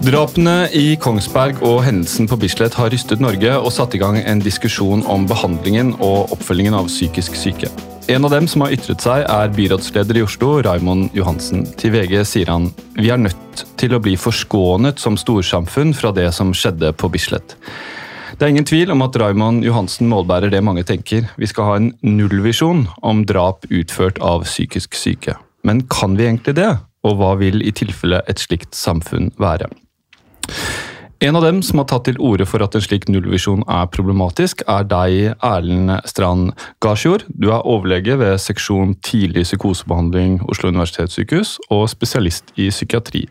Drapene i Kongsberg og hendelsen på Bislett har rystet Norge og satt i gang en diskusjon om behandlingen og oppfølgingen av psykisk syke. En av dem som har ytret seg, er byrådsleder i Oslo, Raimond Johansen. Til VG sier han vi er nødt til å bli forskånet som storsamfunn fra det som skjedde på Bislett. Det er ingen tvil om at Raymond Johansen målbærer det mange tenker. Vi skal ha en nullvisjon om drap utført av psykisk syke. Men kan vi egentlig det? Og hva vil i tilfelle et slikt samfunn være? En av dem som har tatt til orde for at en slik nullvisjon er problematisk, er deg, Erlend Strand Garsjord. Du er overlege ved seksjon tidlig psykosebehandling Oslo universitetssykehus og spesialist i psykiatri.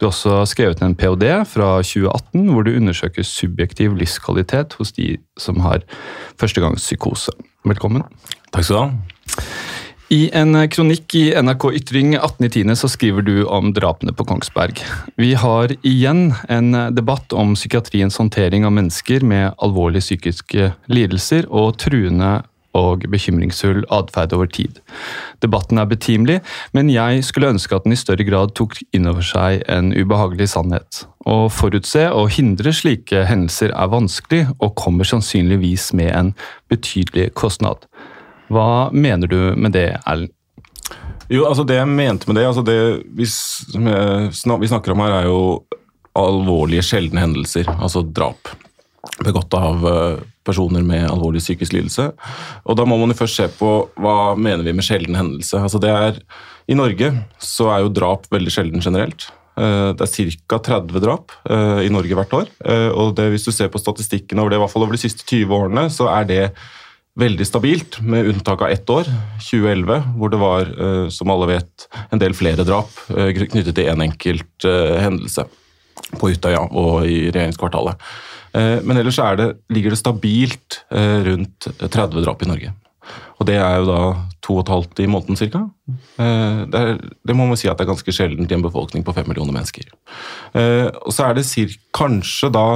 Du har også skrevet en ph.d. fra 2018 hvor du undersøker subjektiv livskvalitet hos de som har førstegangspsykose. Velkommen. Takk skal du ha. I en kronikk i NRK Ytring 18.10. så skriver du om drapene på Kongsberg. Vi har igjen en debatt om psykiatriens håndtering av mennesker med alvorlige psykiske lidelser og truende og bekymringsfull atferd over tid. Debatten er betimelig, men jeg skulle ønske at den i større grad tok inn over seg en ubehagelig sannhet. Å forutse og hindre slike hendelser er vanskelig, og kommer sannsynligvis med en betydelig kostnad. Hva mener du med det, Erlend? Jo, altså Det jeg mente med det, altså det vi, vi snakker om her, er jo alvorlige, sjeldne hendelser. Altså drap. Begått av eh, personer med alvorlig psykisk lidelse. Og Da må man jo først se på hva mener vi med sjelden hendelse. Altså det er, I Norge så er jo drap veldig sjelden generelt. Eh, det er ca. 30 drap eh, i Norge hvert år. og det, Hvis du ser på statistikken over det, i hvert fall over de siste 20 årene, så er det veldig stabilt, med unntak av ett år, 2011, hvor det var, eh, som alle vet, en del flere drap eh, knyttet til én en enkelt eh, hendelse på Utøya og i regjeringskvartalet. Men ellers det, ligger det stabilt rundt 30 drap i Norge. Og det er jo da to og et halvt i måneden ca. Eh, det, det, må man si at det er ganske sjeldent i en befolkning på fem millioner mennesker. Eh, og så er det cirka, kanskje da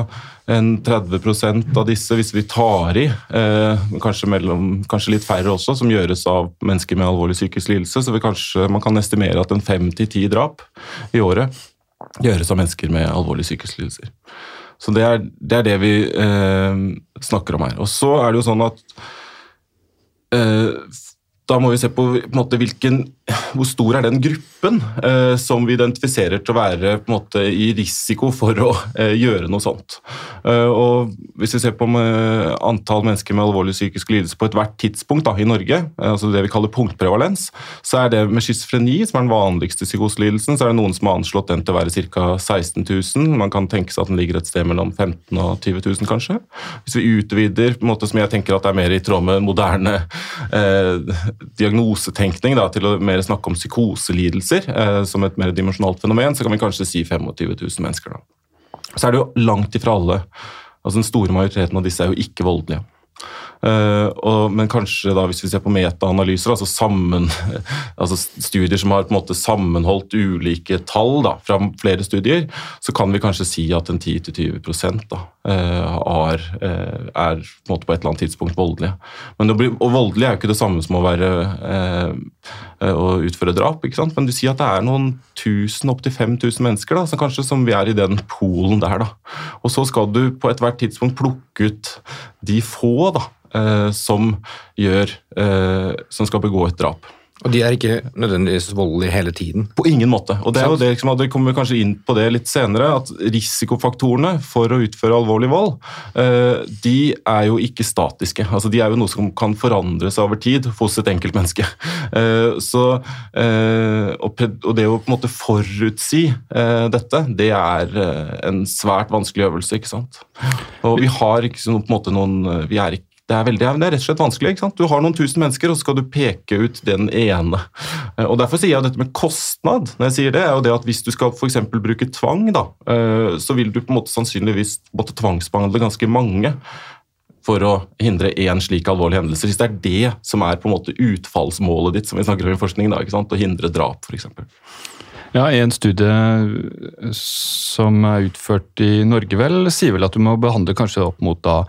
en 30% av disse, hvis vi tar i, eh, kanskje, mellom, kanskje litt færre også, som gjøres av mennesker med alvorlig psykisk lidelse, så kanskje, man kan estimere at en fem til ti drap i året gjøres av mennesker med alvorlige psykiske lidelser. Så det er det, er det vi eh, snakker om her. Og så er det jo sånn at da må vi se på, på måte, hvilken, hvor stor er den gruppen eh, som vi identifiserer til å være måte, i risiko for å eh, gjøre noe sånt. Eh, og Hvis vi ser på med antall mennesker med alvorlig psykisk lidelse på ethvert tidspunkt da, i Norge, eh, altså det vi kaller punktprevalens, så er det med schizofreni, som er den vanligste psykoselidelsen, så er det noen som har anslått den til å være ca. 16 000. Man kan tenke seg at den ligger et sted mellom 15 og 20 000, kanskje. Hvis vi utvider, på en måte som jeg tenker at er mer i tråd med moderne eh, diagnosetenkning da, til å mer snakke om psykoselidelser eh, som et mer dimensjonalt fenomen, så kan vi kanskje si 25 000 mennesker. Da. Så er det jo langt ifra alle. Altså Den store majoriteten av disse er jo ikke voldelige. Uh, og, men kanskje da, hvis vi ser på metaanalyser, altså, altså studier som har på en måte sammenholdt ulike tall da, fra flere studier, så kan vi kanskje si at en 10-20 da, er, uh, er på, på, et eller annet tidspunkt voldelige. Men bli, og voldelig er jo ikke det samme som å være å utføre drap. Men du sier at det er noen tusen, opptil 5000 mennesker da, som kanskje som vi er i den polen der. da. Og så skal du på ethvert tidspunkt plukke ut de få da, eh, som, gjør, eh, som skal begå et drap. Og de er ikke nødvendigvis voldelige hele tiden? På ingen måte. Og det er jo det, liksom, det kommer kanskje inn på det litt senere, at risikofaktorene for å utføre alvorlig vold, eh, de er jo ikke statiske. Altså, de er jo noe som kan forandre seg over tid hos et enkelt menneske. Eh, så, eh, og det å på en måte forutsi dette, det er en svært vanskelig øvelse, ikke sant. Og vi har ikke på en måte noen Vi er ikke det er, veldig, det er rett og slett vanskelig. ikke sant? Du har noen tusen mennesker, og så skal du peke ut den ene. Eh, og Derfor sier jeg dette med kostnad. når jeg sier det, er jo det at Hvis du skal for bruke tvang, da, eh, så vil du på en måte sannsynligvis måtte tvangsbehandle ganske mange for å hindre én slik alvorlig hendelse. Hvis det er det som er på en måte utfallsmålet ditt, som vi snakker om i forskning, da, ikke sant? å hindre drap f.eks. Ja, En studie som er utført i Norge, vel, sier vel at du må behandle kanskje opp mot da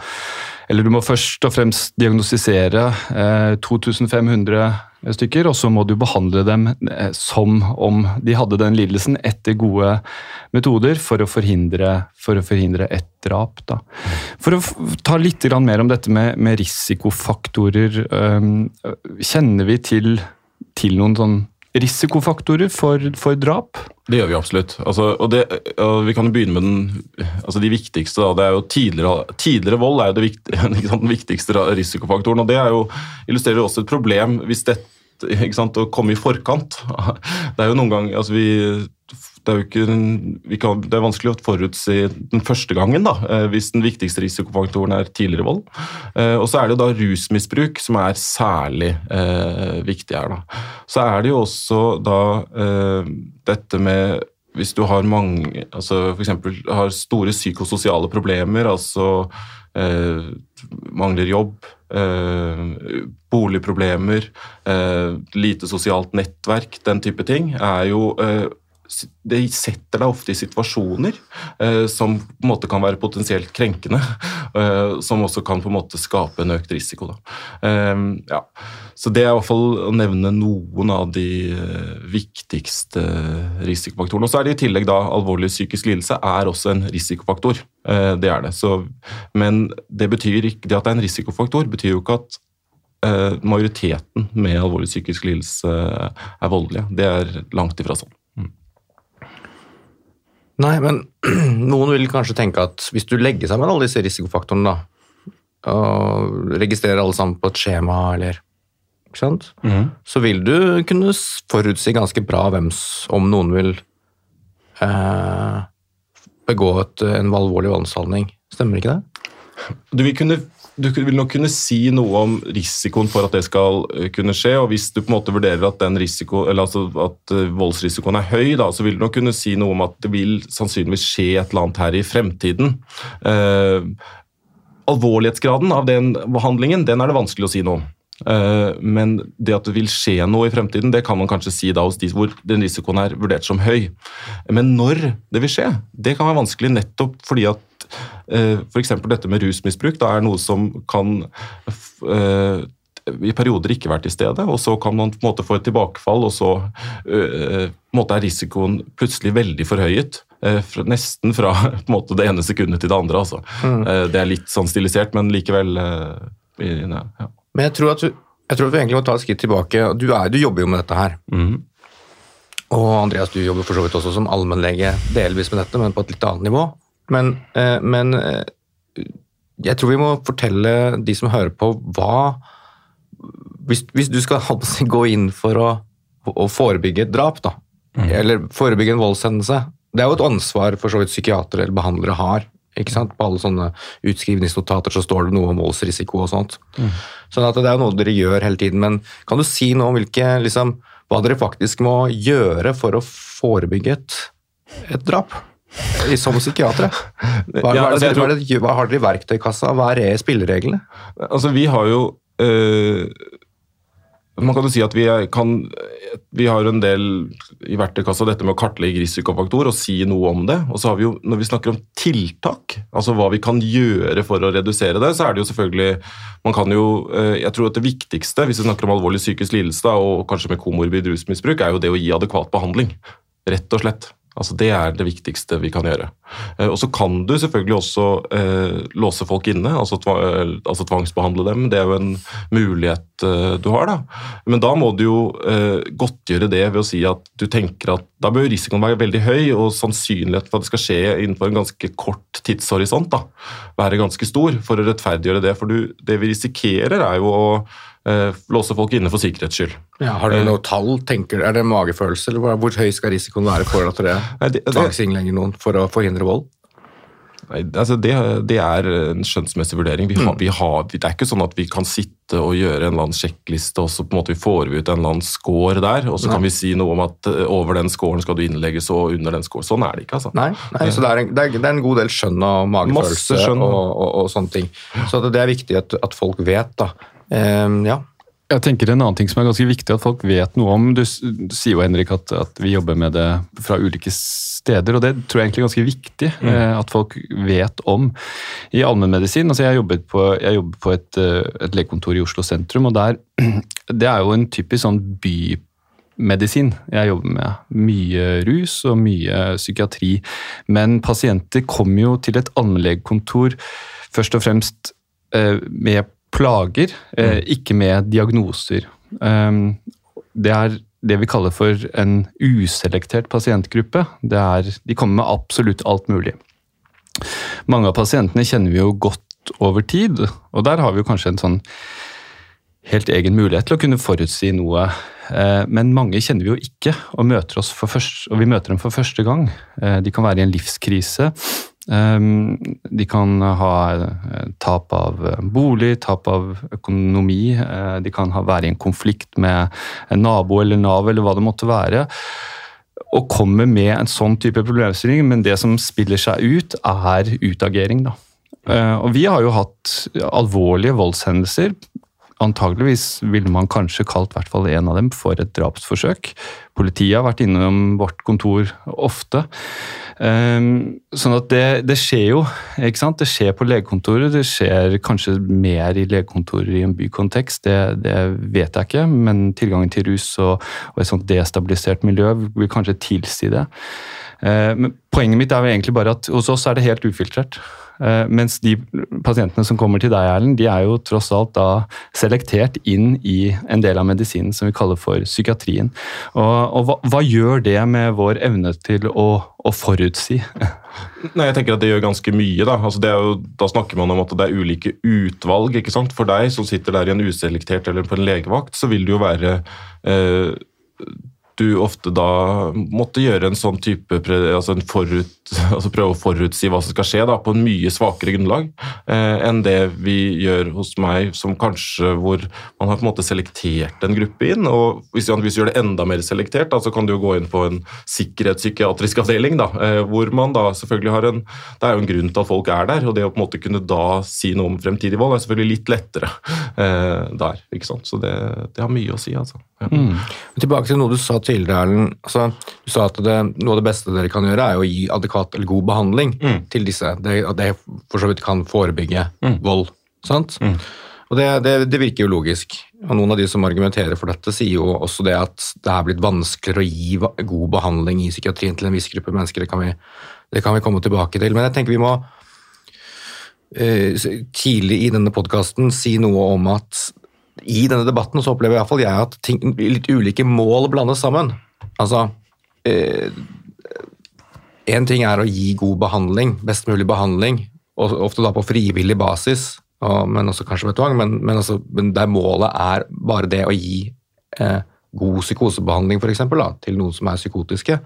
eller du må først og fremst diagnostisere eh, 2500 stykker, og så må du behandle dem eh, som om de hadde den lidelsen, etter gode metoder for å forhindre, for å forhindre et drap. Da. For å ta litt mer om dette med, med risikofaktorer. kjenner vi til, til noen sånn risikofaktorer for, for drap? Det gjør vi absolutt. Altså, og det, og vi kan jo begynne med den, altså de viktigste. Da. Det er jo tidligere, tidligere vold er jo vikt, sant, den viktigste risikofaktoren. og Det jo, illustrerer også et problem hvis dette Å komme i forkant. Det er jo noen gang, altså vi, det er jo ikke, kan, det er vanskelig å forutsi den første gangen, da, eh, hvis den viktigste risikofaktoren er tidligere vold. Eh, Og så er det da rusmisbruk som er særlig eh, viktig her. Da. Så er det jo også da eh, dette med hvis du har mange altså F.eks. har store psykososiale problemer, altså eh, mangler jobb, eh, boligproblemer, eh, lite sosialt nettverk, den type ting, er jo eh, det setter deg ofte i situasjoner eh, som på en måte kan være potensielt krenkende, eh, som også kan på en måte skape en økt risiko. Eh, ja. Så det er i hvert fall å nevne noen av de eh, viktigste risikofaktorene. Og så er det i tillegg da alvorlig psykisk lidelse er også en risikofaktor. Eh, det er det. Så, men det betyr ikke, det at det er en risikofaktor, betyr jo ikke at eh, majoriteten med alvorlig psykisk lidelse er voldelige. Det er langt ifra sånn. Nei, men noen vil kanskje tenke at hvis du legger sammen alle disse risikofaktorene, da, og registrerer alle sammen på et skjema, eller ikke sant? så vil du kunne forutsi ganske bra hvem om noen vil eh, begå et, en alvorlig voldshandling. Stemmer ikke det? Du vil, kunne, du vil nok kunne si noe om risikoen for at det skal eh, kunne skje, og hvis du på en måte vurderer at, risiko, altså at eh, voldsrisikoen er høy, da, så vil du nok kunne si noe om at det vil sannsynligvis skje et eller annet her i fremtiden. Eh, alvorlighetsgraden av den behandlingen, den er det vanskelig å si noe om. Eh, Men det at det vil skje noe i fremtiden, det kan man kanskje si da hos de hvor den risikoen er vurdert som høy. Men når det vil skje, det kan være vanskelig nettopp fordi at f.eks. dette med rusmisbruk da er noe som kan eh, i perioder ikke være til stede, og så kan man på en måte få et tilbakefall, og så eh, måte er risikoen plutselig veldig forhøyet. eh, fra- Nesten fra på en måte, det ene sekundet til det andre. Altså. Mm. Det er litt sånn stilisert, men likevel eh, ja. Men jeg tror at du, jeg tror at vi egentlig må ta et skritt tilbake. Du, er, du jobber jo med dette her. Mm. Og Andreas, du jobber for så vidt også som allmennlege, delvis med dette, men på et litt annet nivå. Men, eh, men eh, jeg tror vi må fortelle de som hører på, hva Hvis, hvis du skal gå inn for å, å forebygge et drap, da, eller forebygge en voldshendelse Det er jo et ansvar for så vidt psykiatere eller behandlere har. ikke sant? På alle sånne utskrivningsnotater så står det noe om voldsrisiko og sånt. Sånn at det er noe dere gjør hele tiden. Men kan du si noe om hvilke, liksom, hva dere faktisk må gjøre for å forebygge et, et drap? Som psykiatere. Hva, Ja, altså, hva, hva har dere i verktøykassa? Hva er spillereglene? Altså, vi har jo øh, Man kan jo si at vi, er, kan, vi har en del i verktøykassa dette med å kartlegge risikofaktor og si noe om det. Og så har vi jo, når vi snakker om tiltak, altså hva vi kan gjøre for å redusere det, så er det jo selvfølgelig Man kan jo eh, Jeg tror at det viktigste, hvis vi snakker om alvorlig psykisk lidelse og kanskje med komorbid rusmisbruk, er jo det å gi adekvat behandling. Rett og slett. Altså Det er det viktigste vi kan gjøre. Eh, og Så kan du selvfølgelig også eh, låse folk inne, altså, tva eh, altså tvangsbehandle dem. Det er jo en mulighet eh, du har. da. Men da må du jo eh, godtgjøre det ved å si at du tenker at da bør risikoen være veldig høy, og sannsynligheten for at det skal skje innenfor en ganske kort tidshorisont da, være ganske stor for å rettferdiggjøre det. For du, det vi risikerer, er jo å låse folk inne for sikkerhets skyld. har du noe tall? tenker Er det en magefølelse, eller hvor- høy skal risikoen være for at dere Nei, tvangsinnlegger noen for å forhindre vold? Nei, altså det, det er en skjønnsmessig vurdering. Vi har, vi har, det er ikke sånn at vi kan sitte og gjøre en eller annen sjekkliste, og så på en måte vi får vi ut en eller annen score der, og så kan vi si noe om at eh, over den scoren skal du innlegges, og under den scoren. Sånn er det ikke, altså. Nei, nei så det er, en, det, er, det er en god del skjønn og magefølelse skjønn. og, og, og sånne ting. Så det er viktig at, at folk vet, da. Ehm, ja. Jeg tenker En annen ting som er ganske viktig at folk vet noe om Du, du sier jo Henrik, at, at, vi jobber med det fra ulike steder, og det tror jeg egentlig er ganske viktig mm. eh, at folk vet om. I allmennmedisin altså Jeg jobber på, jeg jobber på et, eh, et legekontor i Oslo sentrum, og der, det er jo en typisk sånn bymedisin jeg jobber med. Mye rus og mye psykiatri. Men pasienter kommer jo til et allmennlegekontor først og fremst eh, med plager, eh, mm. ikke med diagnoser. Um, det er det vi kaller for en uselektert pasientgruppe. Er, de kommer med absolutt alt mulig. Mange av pasientene kjenner vi jo godt over tid, og der har vi jo kanskje en sånn helt egen mulighet til å kunne forutsi noe. Eh, men mange kjenner vi jo ikke, og, møter oss for først, og vi møter dem for første gang. Eh, de kan være i en livskrise. Ehm, de kan ha eh, tap av eh, bolig, tap av økonomi. Eh, de kan være i en konflikt med en nabo eller Nav eller hva det måtte være. Og kommer med en sånn type problemstilling, men det som spiller seg ut, er utagering. Da. Og vi har jo hatt alvorlige voldshendelser Antageligvis ville man kanskje kalt hvert en av dem for et drapsforsøk. Politiet har vært innom vårt kontor ofte. Um, sånn at det, det, skjer jo. ikke sant? Det skjer på legekontoret. Det skjer kanskje mer i legekontorer i en bykontekst, det, det vet jeg ikke. Men tilgangen til rus og, og, et sånt destabilisert miljø vil kanskje tilsi det. Uh, men poenget mitt er jo egentlig bare at hos oss er det helt ufiltrert. Eh, mens de pasientene som kommer til deg, Erlend, de er jo tross alt da selektert inn i en del av medisinen som vi kaller for psykiatrien. Og, og hva, hva, gjør det med vår evne til å, å forutsi? Nei, jeg tenker at Det gjør ganske mye. Da altså jo, da snakker man om at det er ulike utvalg. ikke sant? For deg som sitter der i en uselektert eller på en legevakt, så vil det jo være eh, du ofte da måtte gjøre en sånn type altså forut, altså Prøve å forutsi hva som skal skje, da, på en mye svakere grunnlag eh, enn det vi gjør hos meg, som kanskje hvor man har på en måte selektert en gruppe inn. og Hvis, hvis vi gjør det enda mer selektert, da, så kan du jo gå inn på en sikkerhetspsykiatrisk avdeling, da, eh, hvor man da selvfølgelig har en Det er jo en grunn til at folk er der, og det å på en måte kunne da si noe om fremtidig vold er selvfølgelig litt lettere eh, der. ikke sant? Så det, det, har mye å si, altså. Ja. Mm. Tilbake til noe du sa tidligere, Erlend. Altså, du sa at det, noe av det beste dere kan gjøre, er å gi adekvat eller god behandling mm. til disse. Det, at det for så vidt kan forebygge mm. vold. sant? Mm. Og det, det, det, virker jo logisk. Og Noen av de som argumenterer for dette, sier jo også det at det er blitt vanskeligere å gi god behandling i psykiatrien til en viss gruppe mennesker. Det kan vi, det kan vi komme tilbake til. Men jeg tenker vi må uh, tidlig i denne podkasten si noe om at i denne debatten så opplever iallfall jeg at ting, litt ulike mål blandes sammen. Altså eh, En ting er å gi god behandling, best mulig behandling, og ofte da på frivillig basis, og, men også kanskje med tvang, men, men, altså, der målet er bare det å gi eh, god psykosebehandling, f.eks., til noen som er psykotiske.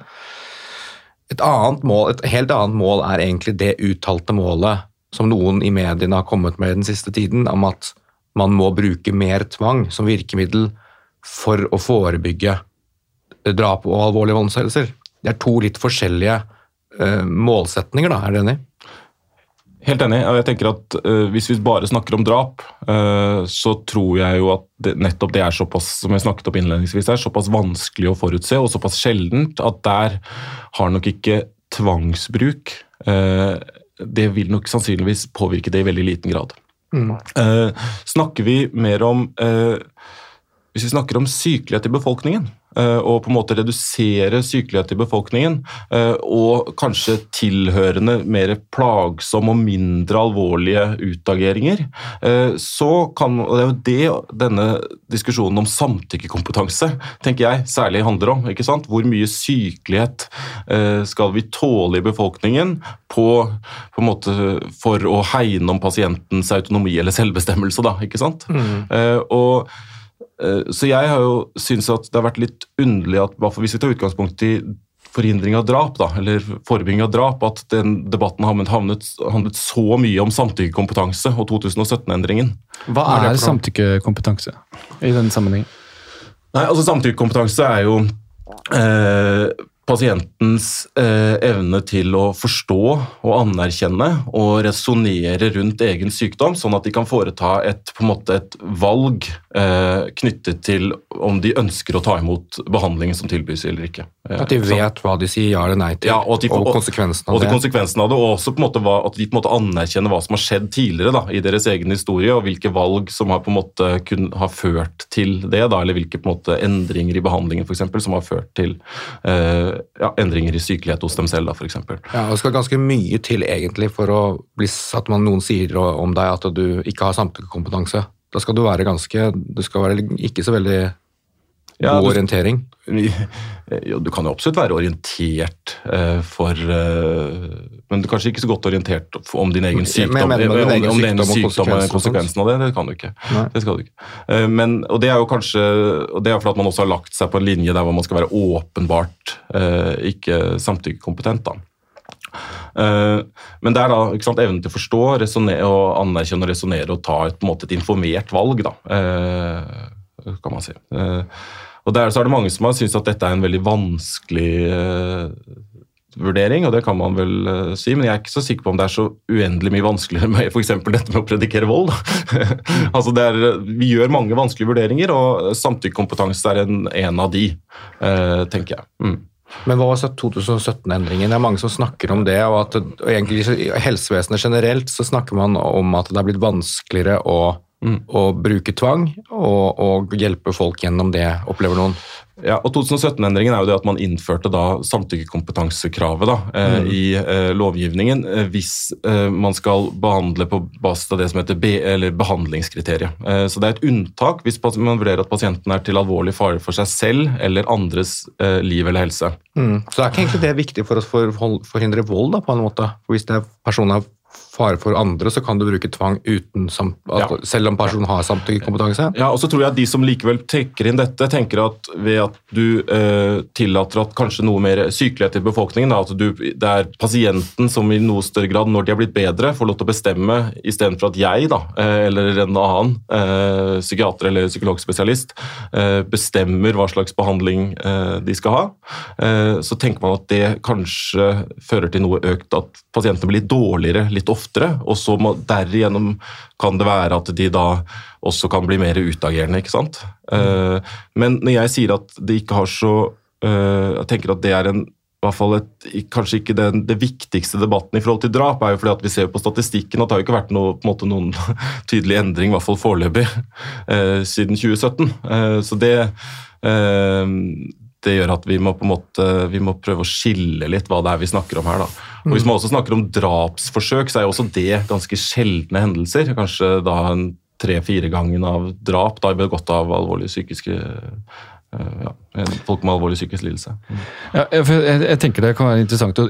Et, mål, et helt annet mål er egentlig det uttalte målet som noen i mediene har kommet med den siste tiden, om at man må bruke mer tvang som virkemiddel for å forebygge drap og alvorlige voldshendelser. Det er to litt forskjellige uh, målsetninger, da. Er du enig? Helt enig. og jeg tenker at uh, Hvis vi bare snakker om drap, uh, så tror jeg jo at det, nettopp det er såpass som jeg snakket opp innledningsvis, er såpass vanskelig å forutse og såpass sjeldent at der har nok ikke tvangsbruk Det vil nok sannsynligvis påvirke det i veldig liten grad. Mm. Uh, snakker vi mer om uh, Hvis vi snakker om sykelighet i befolkningen, og på en måte redusere sykelighet i befolkningen, og kanskje tilhørende mer plagsomme og mindre alvorlige utageringer, så kan og Det er jo det denne diskusjonen om samtykkekompetanse tenker jeg særlig handler om. ikke sant? Hvor mye sykelighet skal vi tåle i befolkningen på, på en måte for å hegne om pasientens autonomi eller selvbestemmelse. Da, ikke sant? Mm. Og, så jeg har jo syntes at det har vært litt underlig at hvis vi tar utgangspunkt i forhindring av drap, da, eller forebygging av drap, at den debatten har havnet, handlet så mye om samtykkekompetanse og 2017-endringen. Hva er, er samtykkekompetanse i den sammenhengen? Nei, altså Samtykkekompetanse er jo eh, pasientens eh, evne til å forstå og anerkjenne og resonnere rundt egen sykdom, sånn at de kan foreta et, måte et valg eh, knyttet til om de ønsker å ta imot behandlingen som tilbys eller ikke. Eh, at de vet hva de sier ja eller nei til, ja, og, de, og, konsekvensen av og det. Konsekvensen av det, og også måte hva, at de anerkjenner hva som har skjedd tidligere da, i deres egen historie, og hvilke valg som har måte kun, har ført til det, da, eller hvilke på en endringer i behandlingen for eksempel, som har ført til eh, ja, endringer i sykelighet hos dem selv, f.eks. Ja, det skal ganske mye til egentlig for å bli, at man, noen sier om deg at du ikke har samtykkekompetanse. Da skal du være ganske Du skal være ikke så veldig ja, god orientering. Jo, du kan jo absolutt være orientert uh, for uh, Men du kanskje ikke så godt orientert om din egen sykdom. Men, men, men, om, om, din sykdom og konsekvensen av det. Det kan du ikke. Det du ikke. Uh, men, og det er jo kanskje og det er fordi man også har lagt seg på en linje der hvor man skal være åpenbart ikke samtykkekompetent. da. Uh, men det er da sant, evnen til å forstå, og anerkjenne og resonnere og ta et, måte, et informert valg, da, uh, kan man si. Uh, og der, så er det mange som har syntes at dette er en veldig vanskelig vurdering, og det kan man vel si, men jeg er ikke så sikker på om det er så uendelig mye vanskeligere med f.eks. dette med å predikere vold. altså er, vi gjør mange vanskelige vurderinger, og samtykkekompetanse er en, en av de, tenker jeg. Mm. Men hva var 2017-endringen? Det er mange som snakker om det. og at og egentlig I helsevesenet generelt så snakker man om at det er blitt vanskeligere å, mm. å bruke tvang og, og, hjelpe folk gjennom det, opplever noen. Ja, og 2017-endringen er jo det at man innførte da samtykkekompetansekravet da, eh, mm. i eh, lovgivningen eh, hvis eh, man skal behandle på basis av det som heter be behandlingskriteriet. Eh, så det er et unntak hvis man vurderer at pasienten er til alvorlig fare for seg selv eller andres eh, liv eller helse. Mm. Så er ikke egentlig det viktig for å forhindre vold, da, på en måte? For hvis det er personer fare for andre, så kan du bruke tvang uten, ja. selv om personen har samtykkekompetanse? Ja, og så tror jeg at de som likevel trekker inn dette, tenker at ved at du eh, tillater at kanskje noe mer sykelighet i befolkningen, at du, det er pasienten som i noe større grad, når de har blitt bedre, får lov til å bestemme istedenfor at jeg da, eh, eller en annen eh, psykiater eller psykologspesialist eh, bestemmer hva slags behandling eh, de skal ha, eh, så tenker man at det kanskje fører til noe økt, at pasientene blir dårligere litt oftere oftere, og så må, derigjennom kan det være at de da også kan bli mer utagerende. ikke sant? Mm. men når jeg sier at det ikke har så uh, Jeg tenker at det er en i hvert fall et, kanskje ikke den, det viktigste debatten i forhold til drap, er jo fordi at vi ser på statistikken at det har jo ikke vært noe, måte, noen tydelig endring, i hvert fall foreløpig, eh, siden 2017. Eh, så det det gjør at vi må, på en måte, vi må prøve å skille litt hva det er vi snakker om her. Da. Og Hvis man også snakker om drapsforsøk, så er jo også det ganske sjeldne hendelser. Kanskje da en tre-fire gangen av drap da begått av alvorlige psykiske ja, folk med alvorlig psykisk lidelse. Mm. Ja, jeg, jeg, tenker Det kan være interessant å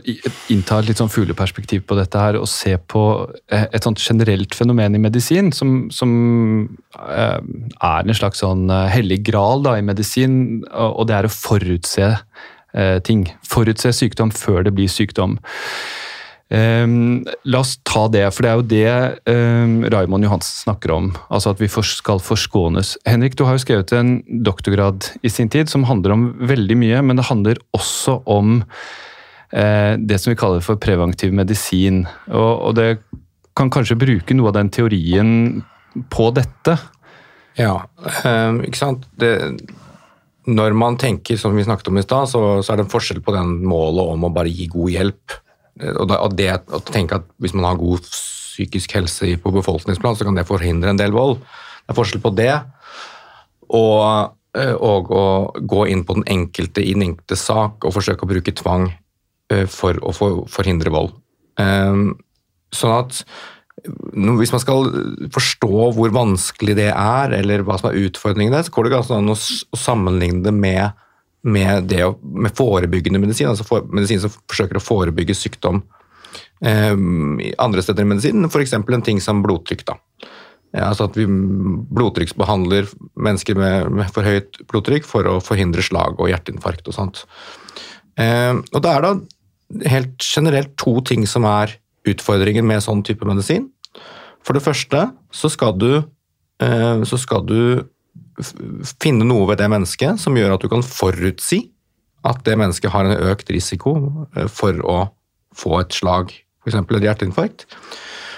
innta et litt sånn fugleperspektiv på dette her, og se på eh, et sånt generelt fenomen i medisin som, som eh, er en slags sånn hellig gral da, i medisin, og det er å forutse ting. Forutse sykdom før det blir sykdom. Um, la oss ta det, for det er jo det um, Raymond Johansen snakker om. Altså at vi for, skal forskånes. Henrik, du har jo skrevet en doktorgrad i sin tid som handler om veldig mye, men det handler også om uh, det som vi kaller for preventiv medisin. Og, og, det kan kanskje bruke noe av den teorien på dette? Ja, um, ikke sant. Det, når man tenker, som vi snakket om i stad, så, så er det en forskjell på den målet om å bare gi god hjelp og, det å tenke at hvis man har god psykisk helse på befolkningsplan, så kan det forhindre en del vold. Det er forskjell på det og, eh, og å gå inn på den enkelte i den enkelte sak og forsøke å bruke tvang eh, for å forhindre vold. Ehm, sånn at hvis man skal forstå hvor vanskelig det er, eller hva som er utfordringene, så går det ganske an å sammenligne det med med, det, med forebyggende medisin, altså for, medisin som forsøker å forebygge sykdom eh, andre steder i medisinen, f.eks. en ting som blodtrykk. da. Ja, altså at vi blodtrykksbehandler mennesker med, med, for høyt blodtrykk for å forhindre slag og hjerteinfarkt og sånt. Eh, og da er det helt generelt to ting som er utfordringen med sånn type medisin. For det første så skal du, eh, så skal du finne noe ved det mennesket som gjør at du kan forutsi at det mennesket har en økt risiko eh, for å få et slag, f.eks. et hjerteinfarkt.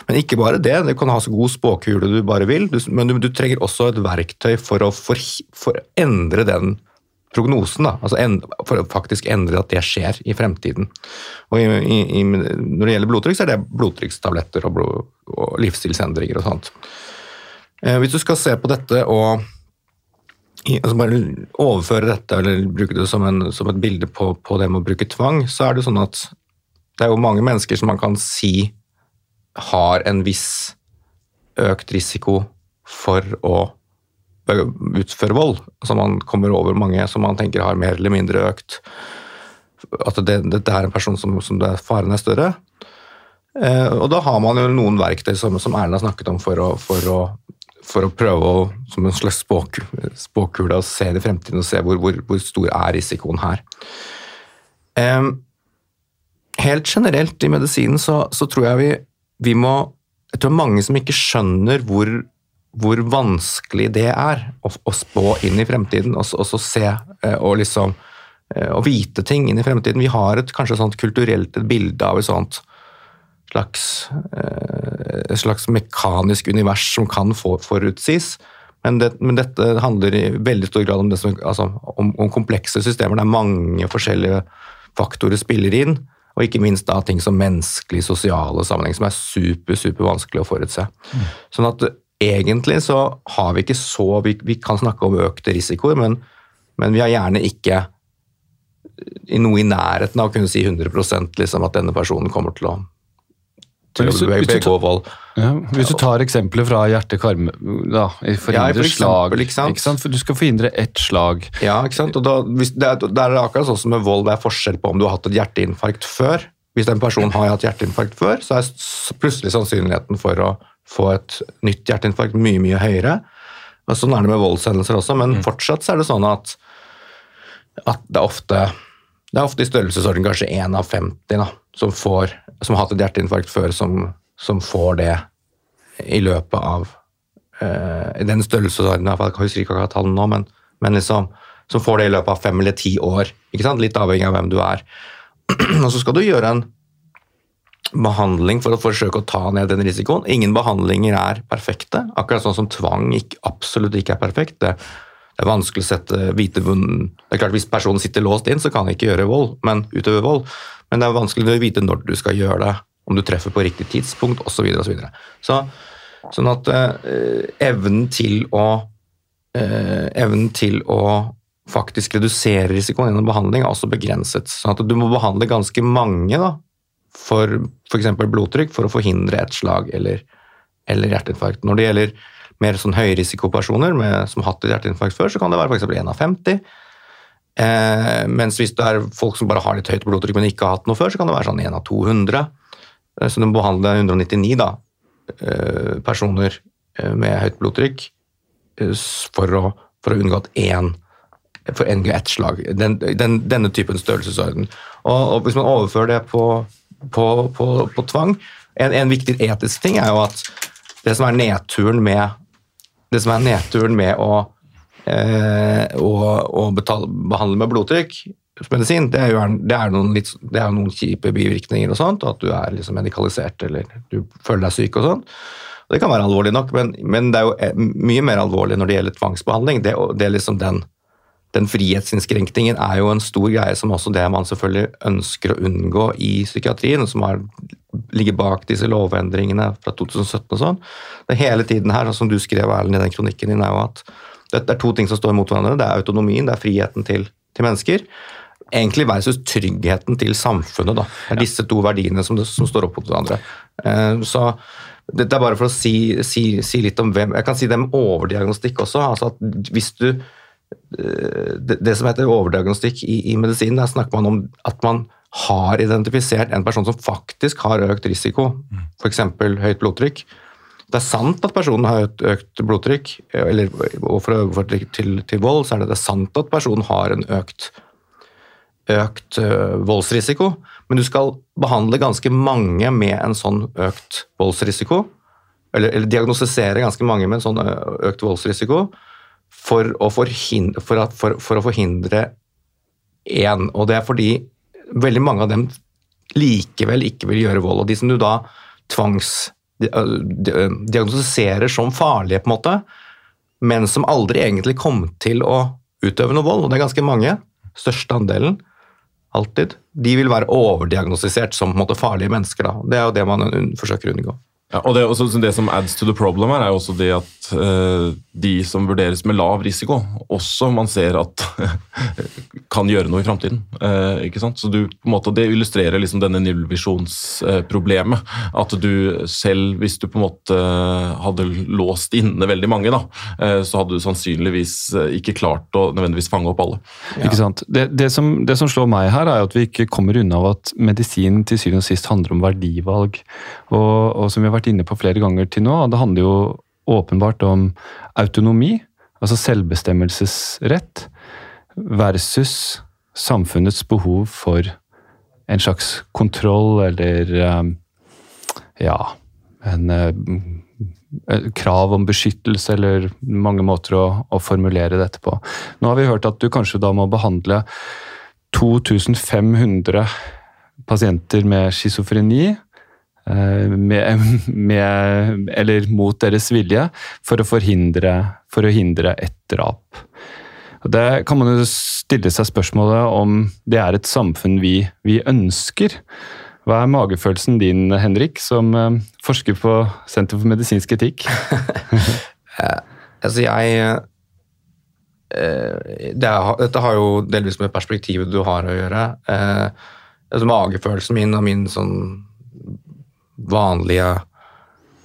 Men ikke bare det, du kan ha så god spåkule du bare vil, men du, trenger også et verktøy for å for, for endre den prognosen, da. Altså en, for å faktisk endre at det skjer i fremtiden. Og i, i, når det gjelder blodtrykk, så er det blodtrykkstabletter og, blod, og livsstilsendringer og sånt. Eh, hvis du skal se på dette og altså bare overføre dette eller bruke det som, en, som et bilde på, på, det med å bruke tvang, så er det sånn at det er jo mange mennesker som man kan si har en viss økt risiko for å utføre vold. Altså man kommer over mange som man tenker har mer eller mindre økt At det, dette er en person som, som det, faren er større. Eh, og da har man jo noen verktøy som, som Erna snakket om for å, for å, for å prøve å, som en slags spåkule å se det i fremtiden og se hvor, hvor, hvor stor er risikoen her. Helt generelt i medisinen så, så tror jeg vi, vi må jeg tror mange som ikke skjønner hvor hvor vanskelig det er å, å spå inn i fremtiden og, og så se eh, og liksom og eh, vite ting inn i fremtiden. Vi har et kanskje sånt kulturelt et bilde av et sånt slags, eh, et slags mekanisk univers som kan forutsies. Men, det, men, dette handler i veldig stor grad om, som, altså, om, om komplekse systemer der mange forskjellige faktorer spiller inn. Og ikke minst da ting som menneskelige, sosiale sammenheng, som er super, super vanskelig å forutse. Mm. Sånn at egentlig så har vi ikke så Vi, vi kan snakke om økte risikoer, men, men, vi har gjerne ikke i noe i nærheten av å kunne si 100 liksom, at denne personen kommer til å, til å begå vold. Ja, hvis du tar eksempler fra hjerte-karme da, Forhindre ja, for slag. Ikke sant? Ikke sant? For du skal forhindre ett slag. Ja, ikke sant? Og da, hvis, det, er, det er akkurat sånn som med vold. Det er forskjell på om du har hatt et hjerteinfarkt før. Hvis en person har hatt hjerteinfarkt før, så er plutselig sannsynligheten for å få et nytt hjerteinfarkt mye, mye høyere. Og sånn er det med voldshendelser også, men mm. fortsatt så er det sånn at, at det, er ofte, det er ofte i størrelsesorden kanskje 1 av 50 da, som, får, som har hatt et hjerteinfarkt før, som, som får det i løpet av uh, i den størrelsesordenen, jeg husker ikke akkurat tallene nå, men, men liksom, som får det i løpet av fem eller ti år. Litt avhengig av hvem du er. og så skal du gjøre en behandling for å forsøke å ta ned den risikoen. Ingen behandlinger er perfekte, akkurat sånn som tvang ikke, absolutt ikke er perfekt. Det, det er vanskelig å sette hvite Det er klart Hvis personen sitter låst inn, så kan han ikke gjøre vold, men utøve vold. Men det er vanskelig å vite når du skal gjøre det, om du treffer på riktig tidspunkt osv. Så, og så, videre. så Sånn at eh, evnen til å eh, evnen til å faktisk redusere risikoen gjennom behandling er også begrenset. Sånn at du må behandle ganske mange da, for f.eks. blodtrykk for å forhindre et slag eller, eller hjerteinfarkt. Når det gjelder mer sånn høyrisikopersoner med, som har hatt et hjerteinfarkt før, så kan det være f.eks. 1 av 50. Eh, mens hvis det er folk som bare har litt høyt blodtrykk, men ikke har hatt noe før, så kan det være sånn 1 av 200. Eh, så du må behandle 199 da, eh, personer eh, med høyt blodtrykk for å, for å unngå at én for NG1-slag. Den, den, denne typen størrelsesorden. Og, og hvis man overfører det på på, på, på tvang. En, en, viktig etisk ting er jo at det som er nedturen med, det som er nedturen med å, eh, å, å betale, behandle med blodtrykk medisin, det er jo det er noen, litt, det er noen, kjipe bivirkninger og sånt, at du er liksom medikalisert eller du føler deg syk og sånn. Det kan være alvorlig nok, men, men, det er jo eh, mye mer alvorlig når det gjelder tvangsbehandling. Det, det er liksom den den frihetsinnskrenkningen er jo en stor greie, som også det man selvfølgelig ønsker å unngå i psykiatrien, som har, ligger bak disse lovendringene fra 2017 og sånn. Det hele tiden her, som du skrev Erlend i den kronikken din, er jo at det er to ting som står mot hverandre. Det er autonomien, det er friheten til, til mennesker. Egentlig versus tryggheten til samfunnet. Da. Det er disse to verdiene som, som står opp mot hverandre. Eh, så dette er bare for å si, si, si, litt om hvem Jeg kan si det med overdiagnostikk også. altså at Hvis du det, det, som heter overdiagnostikk i, i medisin, der snakker man om at man har identifisert en person som faktisk har økt risiko, f.eks. høyt blodtrykk. Det er sant at personen har økt, økt blodtrykk, eller, og for å overføre til, til, vold, så er det, det er sant at personen har en økt, økt uh, voldsrisiko, men du skal behandle ganske mange med en sånn økt voldsrisiko, eller, eller diagnostisere ganske mange med en sånn økt voldsrisiko, for å forhindre, for at, for, for å forhindre én, og det er fordi veldig mange av dem likevel ikke vil gjøre vold. Og de som du da tvangsdiagnostiserer som farlige, på en måte, men som aldri egentlig kom til å utøve noe vold, og det er ganske mange, største andelen, alltid, de vil være overdiagnostisert som måte, farlige mennesker. Da. Det er jo det man forsøker å unngå. Ja, og det, også, det, som adds to the problem her, er jo også det at uh, de som vurderes med lav risiko, også man ser at kan gjøre noe i framtiden. Uh, måte, Det illustrerer liksom denne nullvisjonsproblemet. Uh, at du selv, hvis du på en måte hadde låst inne veldig mange, da, så hadde du sannsynligvis ikke klart å nødvendigvis fange opp alle. Ja. Ikke sant? Det, det, som, det som slår meg her, er at vi ikke kommer unna at medisin til syvende og sist handler om verdivalg. og, og som vi har vært vært inne på flere ganger til nå. Det handler jo åpenbart om autonomi, altså selvbestemmelsesrett, versus samfunnets behov for en slags kontroll eller um, ja en uh, krav om beskyttelse, eller mange måter å, å, formulere dette på. Nå har vi hørt at du kanskje da må behandle 2500 pasienter med schizofreni Eh, med, med, eller mot deres vilje for å forhindre for å hindre et drap. Og det kan man jo stille seg spørsmålet om det er et samfunn vi, vi ønsker. Hva er magefølelsen din, Henrik, som eh, forsker på Senter for medisinsk etikk? Eh, altså, jeg det er, Dette har jo delvis med perspektivet du har å gjøre. altså, magefølelsen min og min sånn vanlige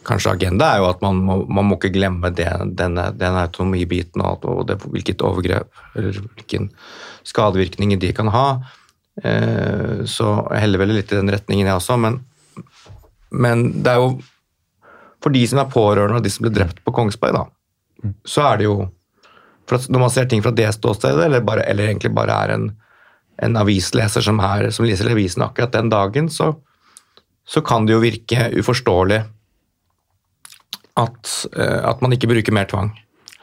kanskje agenda er jo at man må, man må ikke glemme det, denne, den autonomibiten og, det, hvilket overgrep eller hvilken skadevirkninger de kan ha. Eh, så jeg heller vel litt i den retningen, jeg også. Men, men, det er jo For de som er pårørende og de som ble drept på Kongsberg, da, så er det jo for Når man ser ting fra det ståstedet, eller, bare, eller egentlig bare er en, en avisleser som, her, som leser avisen akkurat den dagen, så, så kan det jo virke uforståelig at, eh, at man ikke bruker mer tvang.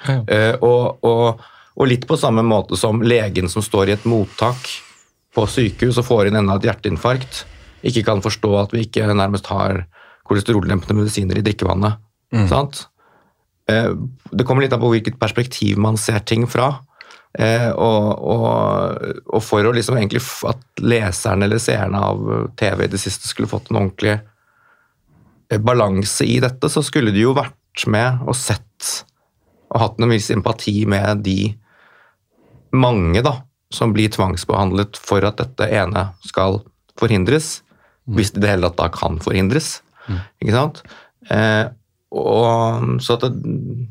Ja. Uh, og, og, og, litt på samme måte som legen som står i et mottak på sykehus og får inn enda et hjerteinfarkt, ikke kan forstå at vi ikke nærmest har kolesteroldempende medisiner i drikkevannet. Mm. Uh, det kommer litt an på hvilket perspektiv man ser ting fra. Eh, og, og, og, for å liksom egentlig at leserne eller seerne av TV i det siste skulle fått en ordentlig eh, balanse i dette, så skulle de jo vært med og sett og hatt en viss empati med de mange da, som blir tvangsbehandlet for at dette ene skal forhindres, mm. hvis det i det hele tatt da kan forhindres. Mm. Ikke sant? Eh, og, så at det,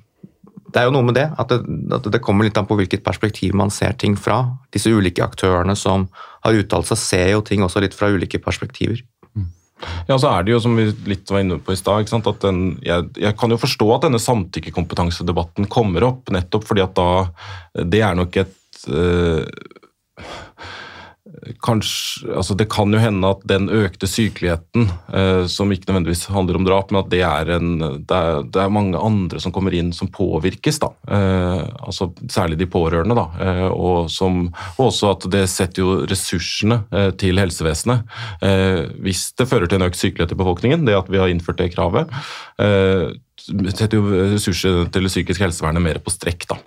det er jo noe med det, at det, at det, kommer litt an på hvilket perspektiv man ser ting fra. Disse ulike aktørene som har uttalt seg, ser jo ting også litt fra ulike perspektiver. Mm. Ja, så er det jo, som vi litt var inne på i stad, at den, jeg, jeg, kan jo forstå at denne samtykkekompetansedebatten kommer opp, nettopp fordi at da Det er nok et øh, kanskje, altså Det kan jo hende at den økte sykeligheten, eh, som ikke nødvendigvis handler om drap, men at det er, en, det er, det er mange andre som kommer inn som påvirkes. da, eh, altså Særlig de pårørende. da, eh, og, som, og også at det setter jo ressursene eh, til helsevesenet. Eh, hvis det fører til en økt sykelighet i befolkningen, det at vi har innført det kravet, eh, setter jo ressursene til det psykiske helsevernet mer på strekk. da.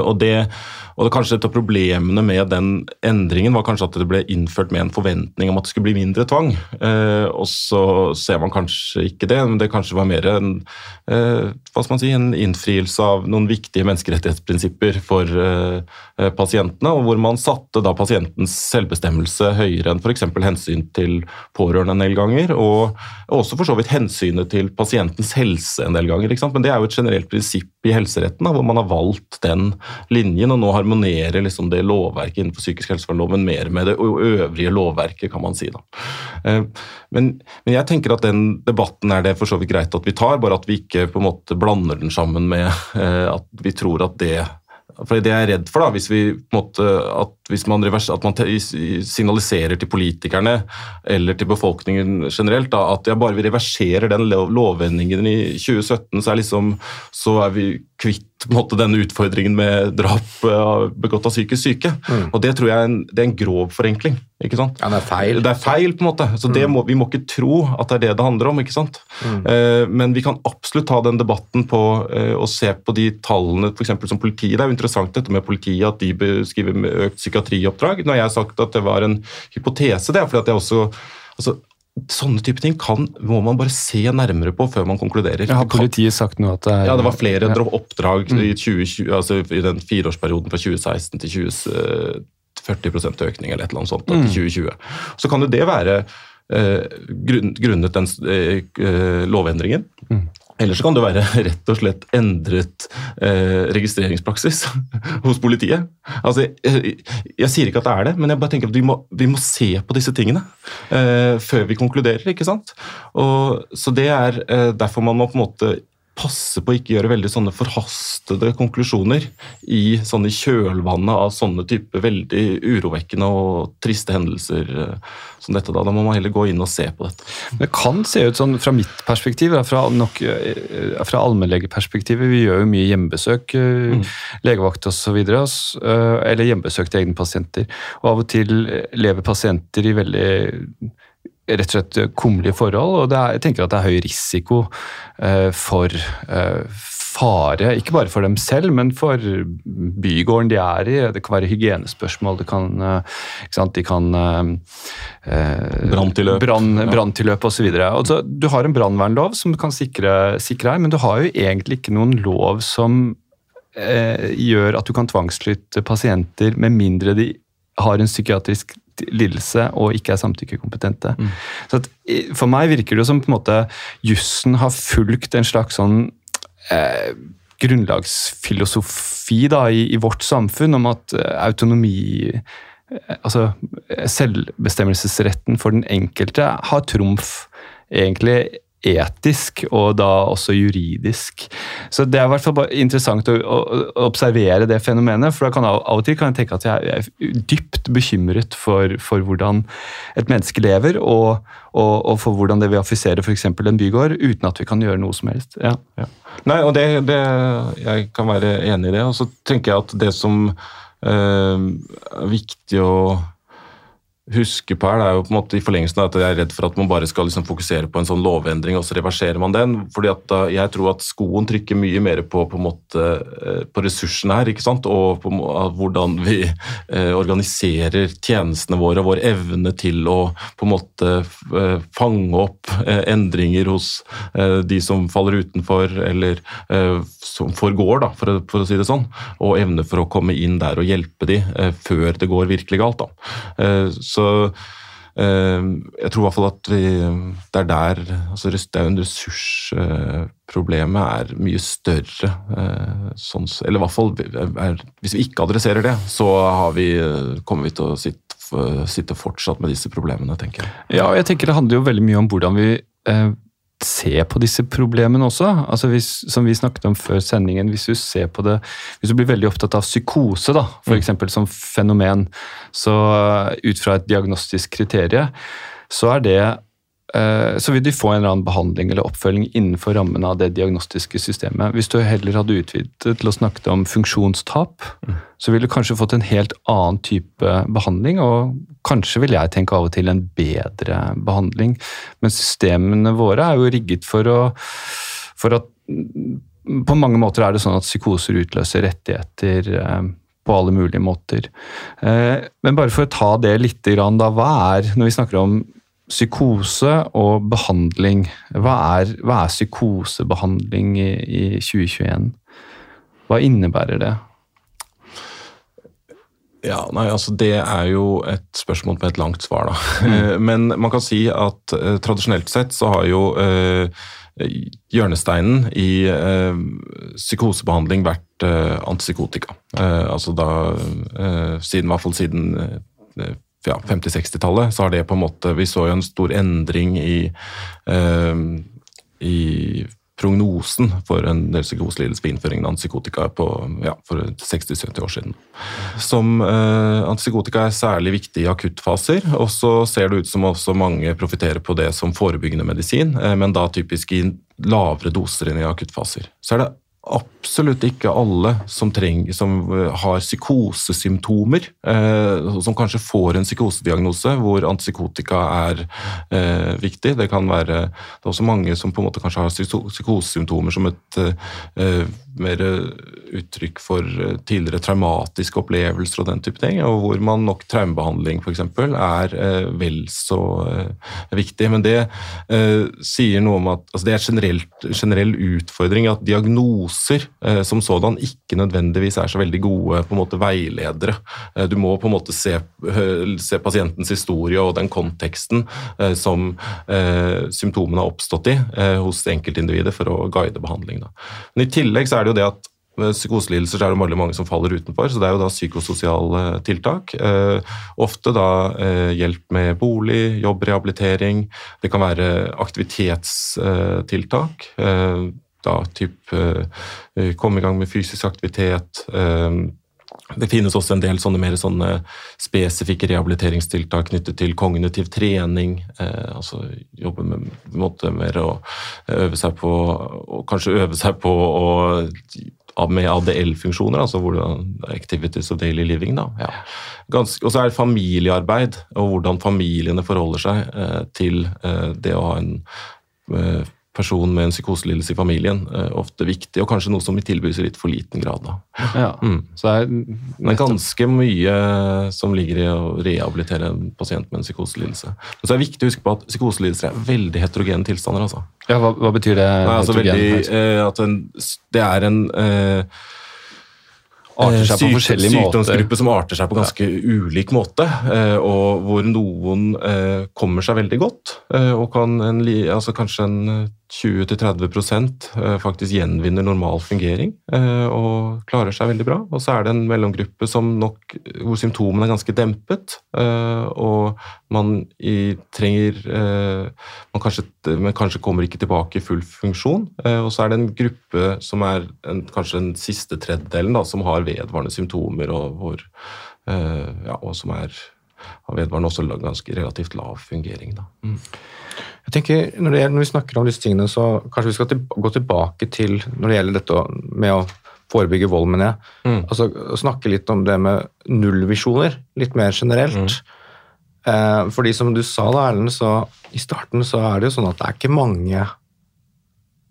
og det og det kanskje et av problemene med den endringen var kanskje at det ble innført med en forventning om at det skulle bli mindre tvang. Eh, og så ser man kanskje ikke det, men det kanskje var mer en, eh, hva skal man si, en innfrielse av noen viktige menneskerettighetsprinsipper for eh, pasientene, og hvor man satte da pasientens selvbestemmelse høyere enn f.eks. hensyn til pårørende en del ganger, og også for så vidt hensynet til pasientens helse en del ganger. Men det er jo et generelt prinsipp i helseretten, da, hvor man har valgt den linjen. og nå har harmonerer liksom det lovverket innenfor psykisk helsevernloven mer med det øvrige lovverket, kan man si. Da. Eh, men, men, jeg tenker at den debatten er det for så vidt greit at vi tar, bare at vi ikke på en måte blander den sammen med eh, at vi tror at det for Det jeg er redd for, da, hvis, vi, måte, at, hvis man, revers, at man signaliserer til politikerne eller til befolkningen generelt da, at ja, bare vi reverserer den lovendringen i 2017, så er, liksom, så er vi kvitt måte, denne utfordringen med drap uh, begått av psykisk syke. Mm. Og Det tror jeg er en, det er en grov forenkling. Ikke sant? Ja, Det er feil. Det er feil, på en måte. Så mm. må, Vi må ikke tro at det er det det handler om. ikke sant? Mm. Eh, men vi kan absolutt ta den debatten på eh, å se på de tallene for som politiet. Det er jo interessant dette med politiet, at de beskriver økt psykiatrioppdrag. Når jeg har sagt at det var en hypotese, det er fordi at jeg også altså, Sånne type ting kan, må man bare se nærmere på før man konkluderer. har politiet sagt noe at det er Ja, det var flere ja. oppdrag mm. i, 2020, altså i den fireårsperioden fra 2016 til 20, 40% økning eller et eller annet sånt da, til 2020. Så kan jo det være eh, grunnet den eh, eh, lovendringen. Mm. Eller så kan det være rett og slett endret eh, registreringspraksis hos politiet. Altså, jeg, jeg, sier ikke at det er det, men jeg bare tenker at vi må, vi må se på disse tingene eh, før vi konkluderer. ikke sant? Og, så Det er eh, derfor man må på en måte passe på å ikke gjøre veldig sånne forhastede konklusjoner i, sånne kjølvannet av sånne type veldig urovekkende og triste hendelser eh, som dette. Da. da må man heller gå inn og se på dette. Det kan se ut sånn fra mitt perspektiv, fra, nok, eh, fra allmennlegeperspektivet. Vi gjør jo mye hjemmebesøk, eh, mm. legevakt osv. Eller hjemmebesøk til egne pasienter. Og av og til lever pasienter i veldig rett og slett kummerlige forhold. og er, Jeg tenker at det er høy risiko eh, for eh, fare, ikke bare for dem selv, men for bygården de er i. Det kan være hygienespørsmål, det kan, eh, de kan eh, Branntilløp. Brann, branntilløp osv. Altså, du har en brannvernlov som du kan sikre, sikre her, men du har jo egentlig ikke noen lov som eh, gjør at du kan tvangsflytte pasienter med mindre de har en psykiatrisk lidelse og ikke er samtykkekompetente. Mm. Så at, For meg virker det som på en måte jussen har fulgt en slags sånn eh, grunnlagsfilosofi da, i, i, vårt samfunn om at eh, autonomi eh, Altså selvbestemmelsesretten for den enkelte har trumf egentlig etisk og da også juridisk. Så Det er i hvert fall interessant å, å, observere det fenomenet. for da kan Av og til kan jeg tenke at jeg er dypt bekymret for, for hvordan et menneske lever, og, og, og for hvordan det vil affisere f.eks. en bygård, uten at vi kan gjøre noe som helst. Ja. Ja. Nei, og det, det, Jeg kan være enig i det. Og så tenker jeg at det som øh, er viktig å huske på her, det er jo på en måte i forlengelsen av at jeg er redd for at man bare skal liksom fokusere på en sånn lovendring, og så reverserer man den. fordi at Jeg tror at skoen trykker mye mer på, på, måte, eh, på ressursene her, ikke sant? og på hvordan vi eh, organiserer tjenestene våre, vår evne til å på en måte eh, fange opp endringer hos de som faller utenfor, eller som forgår, da, for, for, å si det sånn, og evne for å komme inn der og hjelpe de før det går virkelig galt. da. Så eh, jeg tror i hvert fall at vi, det er der altså Det er jo en ressursproblemet er mye større. Eh, sånn, eller i hvert fall er, Hvis vi ikke adresserer det, så vi, kommer vi til å sitte, sitte, fortsatt med disse problemene, tenker jeg. Ja, jeg tenker det handler jo veldig mye om hvordan vi eh, se på disse problemene også. Altså hvis, som vi snakket om før sendingen, hvis du ser på det Hvis du blir veldig opptatt av psykose, da, f.eks. Mm. som fenomen, så ut fra et diagnostisk kriterium, så er det så vil de få en eller annen behandling eller oppfølging innenfor rammen av det diagnostiske systemet. Hvis du heller hadde utvidet til å snakke om funksjonstap, mm. så ville du kanskje fått en helt annen type behandling, og kanskje vil jeg tenke av og til en bedre behandling. Men systemene våre er jo rigget for, å, for at På mange måter er det sånn at psykoser utløser rettigheter eh, på alle mulige måter. Eh, men bare for å ta det litt, da, hva er, når vi snakker om psykose og behandling. Hva er, hva er psykosebehandling i, i, 2021? Hva innebærer det? Ja, nei, altså Det er jo et spørsmål med et langt svar, da. Mm. Men man kan si at eh, tradisjonelt sett så har jo eh, hjørnesteinen i eh, psykosebehandling vært antipsykotika. altså da, siden, i hvert fall siden ja, 50-60-tallet, så har det på en måte Vi så jo en stor endring i, eh, i prognosen for en del psykoselidelse ved innføringen av antipsykotika på, ja, for 60-70 år siden. Som eh, Antipsykotika er særlig viktig i akuttfaser, og så ser det ut som også mange profitterer på det som forebyggende medisin, eh, men da typisk i lavere doser enn i akuttfaser. Så er det absolutt ikke alle som, trenger, som eh, har psykosesymptomer, eh, som kanskje får en psykosediagnose hvor antipsykotika er eh, viktig. Det kan være det er også mange som på en måte kanskje har psykosesymptomer som et eh, mer uttrykk for eh, tidligere traumatiske opplevelser og den type ting, og hvor man nok traumebehandling f.eks. er eh, vel så eh, viktig. Men det eh, sier noe om at altså det er generelt, generell utfordring at diagnoser eh, som sådan ikke nødvendigvis er så veldig gode på en måte veiledere. Eh, du må på en måte se, se pasientens historie og den konteksten som symptomene har oppstått i hos enkeltindividet for å guide behandling. Men I tillegg så er det jo det at psykoselidelser er det veldig mange som faller utenfor, så det er jo da psykososiale tiltak. Eh, ofte da eh, hjelp med bolig, jobbrehabilitering. Det kan være aktivitetstiltak. Eh, da typ eh, komme i gang med fysisk aktivitet. Eh, det finnes også en del sånne mer sånne spesifikke rehabiliteringstiltak knyttet til kognitiv trening. Eh, altså jobbe med måte mer å øve seg på og kanskje øve seg på å med ADL-funksjoner, altså hvordan, Activities of Daily Living. da, ja. og så er det familiearbeid, og hvordan familiene forholder seg eh, til eh, det å ha en eh, person med en psykoselidelse i familien eh, ofte viktig, og kanskje noe som vi tilbys i litt for liten grad. da. Ja, mm. så er det er ganske mye som ligger i å rehabilitere en pasient med en psykoselidelse. Men så er det viktig å huske på at psykoselidelser er veldig heterogene tilstander. altså. Ja, Hva, hva betyr det? Nei, altså veldig, eh, at en, det er en eh, arter seg på eh, forskjellige måter. Sykdomsgruppe som arter seg på ganske ja. ulik måte, eh, og hvor noen kommer seg veldig godt, og kan en, altså kanskje en 20-30 eh, faktisk gjenvinner normal fungering eh, og klarer seg veldig bra. Og så er det en mellomgruppe nok, hvor symptomene er ganske dempet, eh, og man trenger man kanskje, Men kanskje kommer ikke tilbake i full funksjon. Og så er det en gruppe som er en, kanskje den siste tredjedelen, da, som har vedvarende symptomer, og, hvor, ja, og som er, har vedvarende også ganske relativt lav fungering. Da. Mm. Jeg tenker, når, det, når, vi snakker om disse tingene, så kanskje vi skal til, gå tilbake til når det gjelder dette med å forebygge vold, mener jeg. Mm. Altså, snakke litt om det med nullvisjoner, litt mer generelt. Mm. Eh, fordi som du sa da, Erlend, så i starten så er det jo sånn at det er ikke mange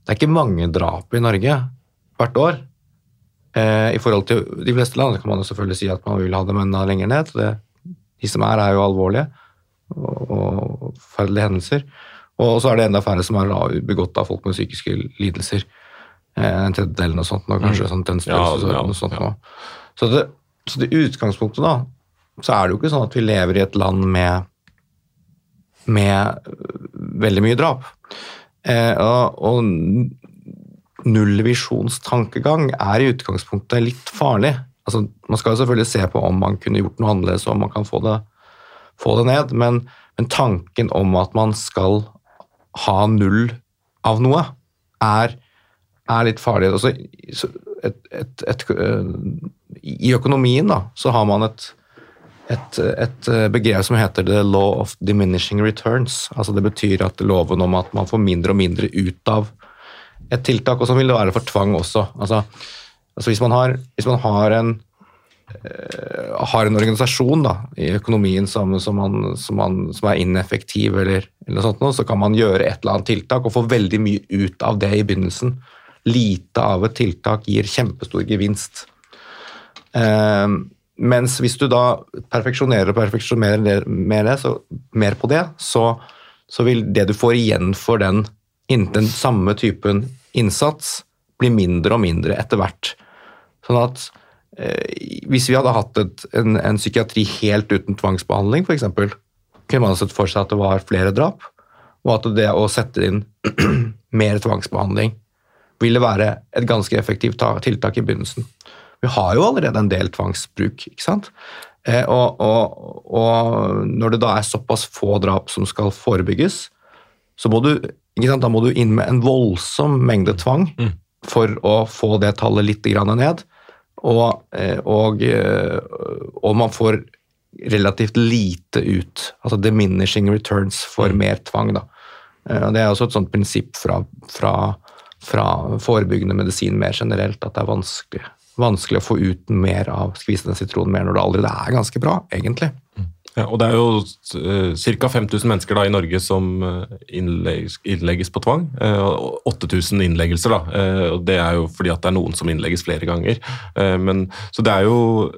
Det er ikke mange drap i Norge hvert år. Eh, I forhold til de fleste land kan man jo selvfølgelig si at man vil ha dem enda lenger ned. Det, de som er, er jo alvorlige og, og forferdelige hendelser. Og så er det enda færre som er begått av folk med psykiske lidelser. Eh, en tredjedel eller noe sånt nå, kanskje. Mm. sånn tennsfølelse, ja, ja, sånt ja. Så det, så det utgangspunktet, da, så er det jo ikke sånn at vi lever i et land med, med veldig mye drap. Eh, og, og nullvisjonstankegang er i utgangspunktet litt farlig. Altså, man skal jo selvfølgelig se på om man kunne gjort noe annerledes og om man kan få det, få det ned, men, men tanken om at man skal ha null av noe, er, er litt farlig. Altså, et, et, et, øh, I økonomien da, så har man et, et, begrep som heter the law of diminishing returns. Altså Det betyr at loven om at man får mindre og mindre ut av et tiltak. Og sånn vil det være for tvang også. Altså, altså hvis, man har, hvis man har en Eh, har en organisasjon da, i økonomien som, som, man, som, man, som er ineffektiv, eller, eller sånt, så kan man gjøre et eller annet tiltak og få veldig mye ut av det i begynnelsen. Lite av et tiltak gir kjempestor gevinst. Eh, mens hvis du da perfeksjonerer og perfeksjonerer mer, så, mer på det, så, så, vil det du får igjen for den, den samme typen innsats, bli mindre og mindre etter hvert. Sånn at Eh, hvis vi hadde hatt et, en, en, psykiatri helt uten tvangsbehandling, f.eks., kunne man sett for seg at det var flere drap, og at det å sette inn mer tvangsbehandling ville være et ganske effektivt tiltak i begynnelsen. Vi har jo allerede en del tvangsbruk, ikke sant? Eh, og, og, og, når det da er såpass få drap som skal forebygges, så må du, da må du inn med en voldsom mengde tvang mm. for å få det tallet litt ned. Og, eh, og, eh, og, man får relativt lite ut. Altså diminishing returns for mm. mer tvang. Da. Eh, det er også et sånt prinsipp fra, fra fra forebyggende medisin mer generelt, at det er vanskelig, vanskelig å få ut mer av skvisende sitron mer når det allerede er ganske bra, egentlig. Ja, og Det er jo uh, ca. 5000 mennesker da, i Norge som eh, innlegges, innlegges på tvang. Uh, 8000 innleggelser. da, og Det er jo fordi at det er noen som innlegges flere ganger. Men, så det er jo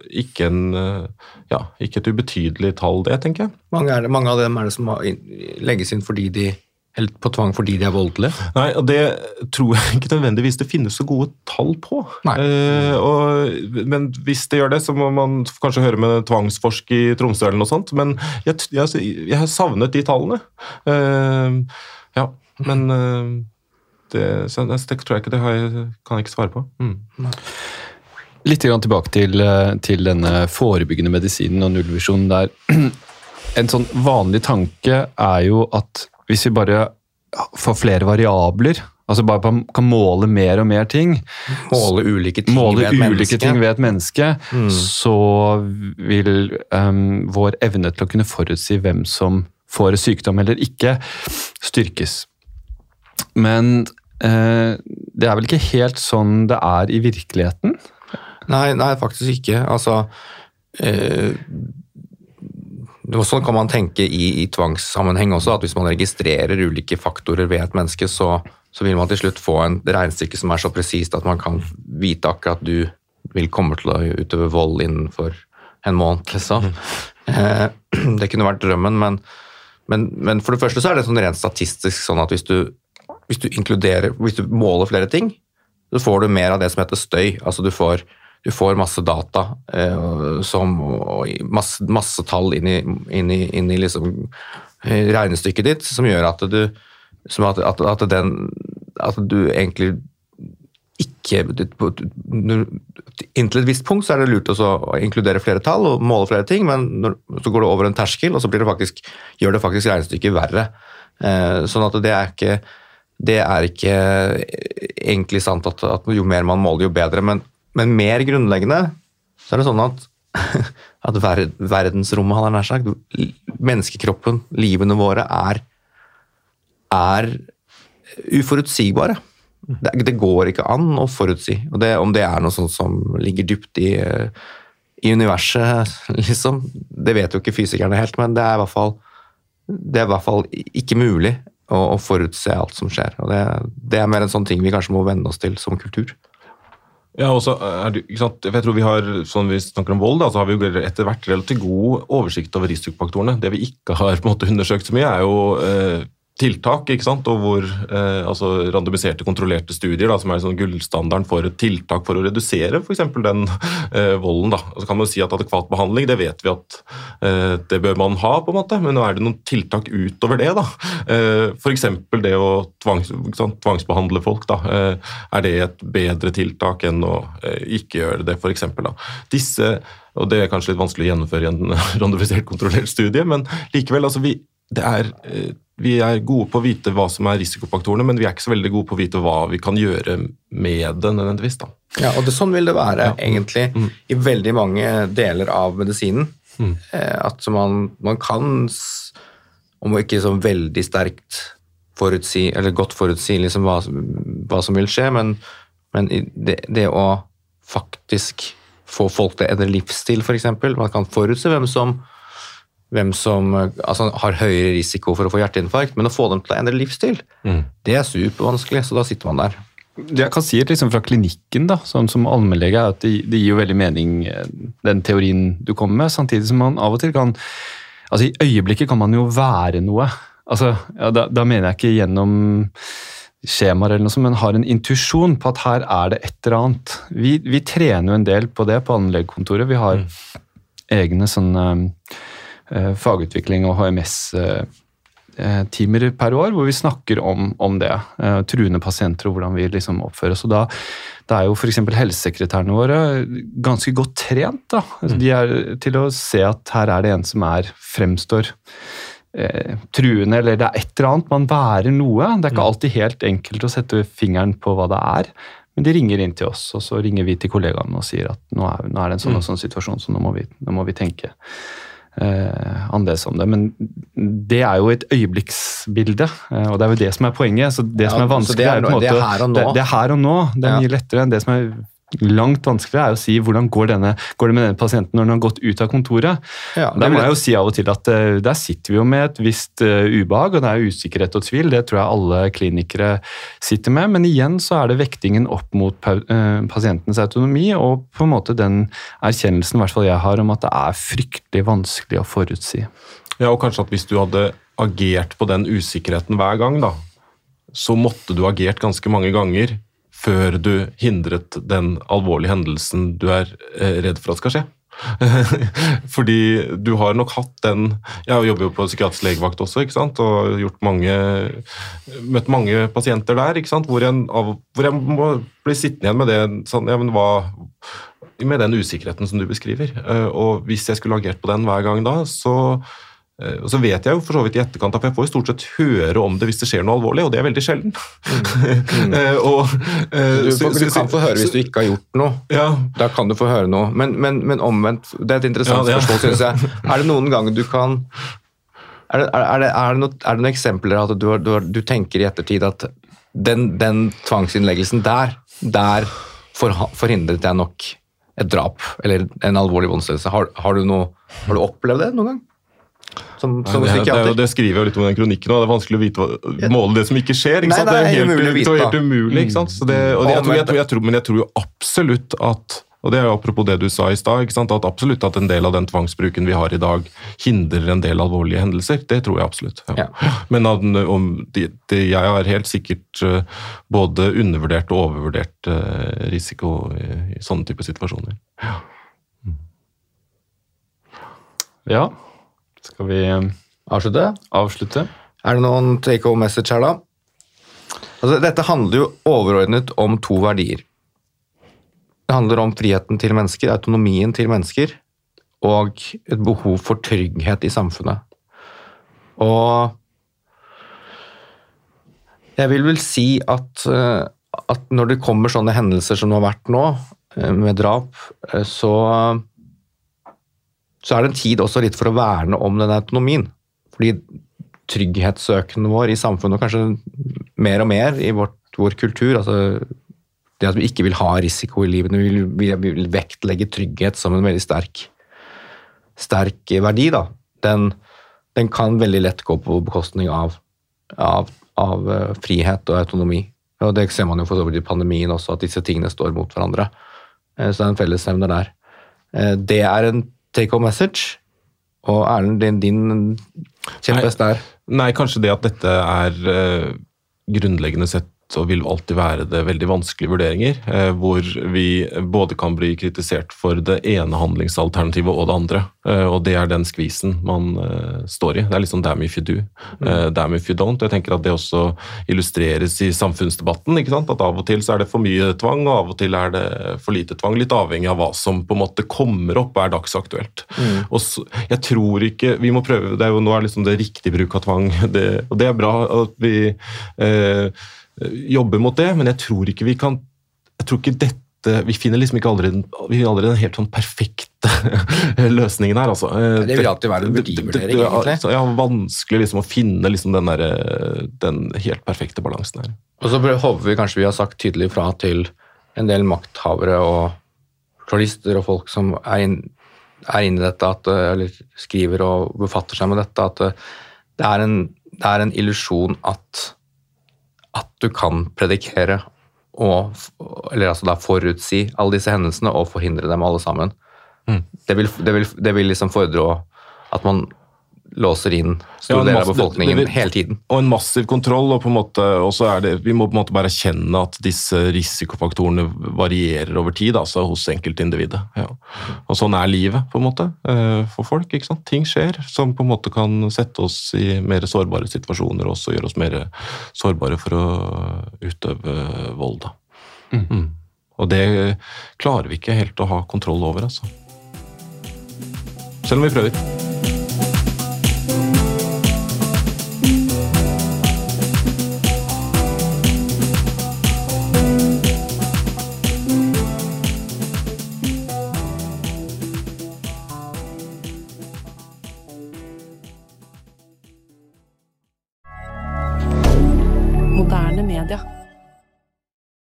ikke, en, ja, ikke et ubetydelig tall, det, tenker jeg. Mange, det, mange av dem er det som legges inn fordi de eller på tvang fordi de er voldelige? Nei, og det tror jeg ikke nødvendigvis det finnes så gode tall på. Eh, og, men hvis det gjør det, så må man kanskje høre med tvangsforsk i Tromsø eller noe sånt. Men jeg, jeg, jeg har savnet de tallene. Eh, ja, men eh, det, så, det, tror jeg ikke det jeg, kan jeg ikke svare på. Mm. Litt tilbake til, eh, til, denne forebyggende medisinen og nullvisjonen der. En sånn vanlig tanke er jo at hvis vi bare får flere variabler, altså bare kan måle mer og mer ting Måle ulike ting, måle ved, et ulike ting ved et menneske, mm. så vil um, vår evne til å kunne forutsi hvem som får sykdom eller ikke, styrkes. Men uh, det er vel ikke helt sånn det er i virkeligheten? Nei, nei faktisk ikke. Altså uh, Sånn kan man tenke i, i, tvangssammenheng også, at hvis man registrerer ulike faktorer ved et menneske, så, så vil man til slutt få en regnestykke som er så presist at man kan vite akkurat at du vil komme til å utøve vold innenfor en måned, liksom. Mm. Det kunne vært drømmen, men, men, men, for det første så er det sånn rent statistisk sånn at hvis du, hvis du inkluderer, hvis du måler flere ting, så får du mer av det som heter støy. Altså du får du får masse data eh, som, og masse, masse, tall inn i, inn i, inn i liksom, eh, regnestykket ditt som gjør at du, at, at, at, den, at du egentlig ikke Inntil et visst punkt så er det lurt å inkludere flere tall og måle flere ting, men når, så går det over en terskel, og så det faktisk, gjør det faktisk regnestykket verre. Eh, sånn at det er ikke det er ikke egentlig sant at, at jo mer man måler, jo bedre. Men men mer grunnleggende så er det sånn at, at ver, verdensrommet, hadde jeg nær sagt, menneskekroppen, livene våre, er, er uforutsigbare. Det, det, går ikke an å forutsi. Og det, om det er noe sånt som ligger dypt i, i universet, liksom, det vet jo ikke fysikerne helt, men det er i hvert fall, det er i hvert fall ikke mulig å, å forutse alt som skjer. Og det, det, er mer en sånn ting vi kanskje må venne oss til som kultur. Ja, og så er det, ikke sant? Jeg tror vi har, sånn vi snakker om vold, da, så har vi etter hvert relativt god oversikt over risikofaktorene. Det vi ikke har på en måte undersøkt så mye, er jo eh, tiltak, ikke sant? og hvor eh, altså randomiserte, kontrollerte studier, da, som er sånn gullstandarden for et tiltak for å redusere f.eks. den eh, volden. Da. Og så kan man si at Adekvat behandling det vet vi at eh, det bør man ha, på en måte, men nå er det noen tiltak utover det. da. Eh, F.eks. det å tvangs, tvangsbehandle folk. da. Eh, er det et bedre tiltak enn å eh, ikke gjøre det, f.eks.? Disse, og det er kanskje litt vanskelig å gjennomføre i en randomisert, kontrollert studie, men likevel, altså vi, det er eh, vi er gode på å vite hva som er risikofaktorene, men vi er ikke så veldig gode på å vite hva vi kan gjøre med det nødvendigvis. da. Ja, og det, Sånn vil det være ja. egentlig mm. i veldig mange deler av medisinen. Mm. Eh, at man, man, kan, om ikke så veldig sterkt forutsi, eller godt forutsi liksom hva, hva som vil skje, men, men det, det, å faktisk få folk til å endre livsstil, f.eks. Man kan forutse hvem som hvem som altså, har høyere risiko for å få hjerteinfarkt, men å få dem til å endre livsstil, mm. det er supervanskelig, så da sitter man der. Jeg kan si liksom fra klinikken, da, sånn som allmennlege, at det, det, gir jo veldig mening, eh, den teorien du kommer med, samtidig som man av og til kan altså I øyeblikket kan man jo være noe. Altså, ja, da, da, mener jeg ikke gjennom skjemaer eller noe sånt, men har en intuisjon på at her er det et eller annet. Vi, vi trener jo en del på det på allmennlegekontoret. Vi har mm. egne sånne Eh, fagutvikling og HMS-timer eh, per år, hvor vi snakker om, om det. Eh, truende pasienter og hvordan vi liksom oppfører oss. Og da, da er jo f.eks. helsesekretærene våre ganske godt trent. Da. Altså, de er til å se at her er det en som er fremstår eh, truende, eller det er et eller annet. Man værer noe. Det er ikke mm. alltid helt enkelt å sette fingeren på hva det er. Men de ringer inn til oss, og så ringer vi til kollegaene og sier at nå er, nå er det en sånn og mm. sånn situasjon, så nå må vi, nå må vi tenke eh, annerledes om det. Men det er jo et øyeblikksbilde, eh, og det er jo det som er poenget. Så det Ja, som er vanskelig, det er er, på en måte det er her og nå. Det, det er her og nå. Det er mye lettere enn det som er langt vanskeligere, er å si hvordan går, denne, går det med denne pasienten når den har gått ut av kontoret. Ja, Der må vil- jeg jo si av og til at uh, der sitter vi jo med et visst uh, ubehag, og det er usikkerhet og tvil. Det tror jeg alle klinikere sitter med. Men igjen så er det vektingen opp mot pa- uh, pasientens autonomi, og på en måte den erkjennelsen i hvert fall jeg har om at det er fryktelig vanskelig å forutsi. Ja, og kanskje at hvis du hadde agert på den usikkerheten hver gang, da, så måtte du agert ganske mange ganger før du hindret den alvorlige hendelsen du er eh, redd for at skal skje. Fordi du har nok hatt den Jeg jobber jo på psykiatrisk legevakt også, ikke sant? og gjort mange, møtt mange pasienter der ikke sant? Hvor, jeg, hvor jeg må bli sittende igjen med det sånn, ja, men hva, med den usikkerheten som du beskriver. Eh, Og hvis jeg skulle agert på den hver gang da, så og så vet jeg jo for så vidt i etterkant at jeg får jo stort sett høre om det hvis det skjer noe alvorlig, og det er veldig sjelden. Eh, og, eh, Du, så- du kan få høre hvis du ikke har gjort noe. Ja, Da kan du få høre noe. Men, men, men omvendt, det er et interessant Ja, spørsmål, syns jeg. Er det noen ganger du kan Er det, er, det, er det, noen, er det noen eksempler at du, du, du tenker i ettertid at den, den tvangsinnleggelsen der, der forha- forhindret jeg nok et drap eller en alvorlig voldsledelse? Har, har, har du opplevd det noen gang? Som, som det, det, er det skriver jeg jo litt om i den kronikken, og det er vanskelig å vite hva, måle det som ikke skjer. Ikke Nei, sant? det er det er helt, umulig å vite, helt. Mm. umulig. Ikke sant? Så det, og det, jeg, tror, jeg, jeg tror, men jeg tror jo absolutt at og det er jo apropos det du sa i stad, at absolutt at en del av den tvangsbruken vi har i dag, hindrer en del alvorlige hendelser. Det tror jeg absolutt. Ja. Ja. Men at, om de, de, jeg har helt sikkert eh, både undervurdert og overvurdert eh, risiko i, i sånne type situasjoner. Ja. Ja, skal vi eh, Avslutte? avslutte? Er det noen take home message her, da? Altså, dette handler jo overordnet om to verdier. Det handler om friheten til mennesker, autonomien til mennesker, og et behov for trygghet i samfunnet. Og jeg vil vel si at, eh, at når det kommer sånne hendelser som det har vært nå, eh, med drap, så, så er det en tid også litt for å verne om den autonomien. Fordi trygghetssøkende vår i samfunnet, og kanskje mer og mer i vårt, vår kultur. altså Det at vi ikke vil ha risiko i livet, vi vil, vi vil vektlegge trygghet som en veldig sterk, sterk verdi. da. Den, den kan veldig lett gå på bekostning av, av, av eh, frihet og autonomi. Og Det ser man jo for så vidt i pandemien også, at disse tingene står mot hverandre. Eh, Så det er en fellesnevner der. Eh, Det er en take home message. Og Erlend, din, din kjempes der? Nei, kanskje det at dette er eh, grunnleggende sett og vil alltid være det veldig vanskelige vurderinger, eh, hvor vi både kan bli kritisert for det ene handlingsalternativet og det andre. Eh, og det er den skvisen man eh, står i. Det er sånn damn if you do, eh, damn if you don't. Jeg tenker at det også illustreres i samfunnsdebatten. ikke sant? At av og til så er det for mye tvang, og av og til er det for lite tvang. Litt avhengig av hva som på en måte kommer opp, og er dagsaktuelt. Og så, jeg tror ikke Vi må prøve det er jo Nå er liksom det riktig bruk av tvang, det, og det er bra at vi eh, jobber mot det, men jeg tror ikke vi kan Jeg tror ikke dette Vi finner liksom ikke allerede, vi aldri den helt sånn perfekte løsningen her, altså. Eh, det vil alltid være en verdivurdering, egentlig. Ja, vanskelig liksom å finne liksom den, der, eh, den helt perfekte balansen her. Og så håper vi kanskje vi har sagt tydelig fra til en del makthavere og journalister og folk som er, inn, er inne i dette, at, eh, eller skriver og befatter seg med dette, at eh, det er en, det er en illusjon at, at du kan predikere og eller altså da forutsi alle disse hendelsene og forhindre dem alle sammen. Mm. Det, vil, det, vil, det vil liksom fordre at man låser inn store ja, deler av befolkningen det- befolkningen det hele tiden. Og en massiv kontroll, og på en måte, og så er det, vi må på en måte bare erkjenne at disse risikofaktorene varierer over tid, altså hos enkeltindividet. Ja. Og sånn er livet, på en måte, eh, for folk. ikke sant? Ting skjer som på en måte kan sette oss i mer sårbare situasjoner, og også gjøre oss mer sårbare for å utøve vold. da. Mm. Og det klarer vi ikke helt å ha kontroll over, altså. Selv om vi prøver.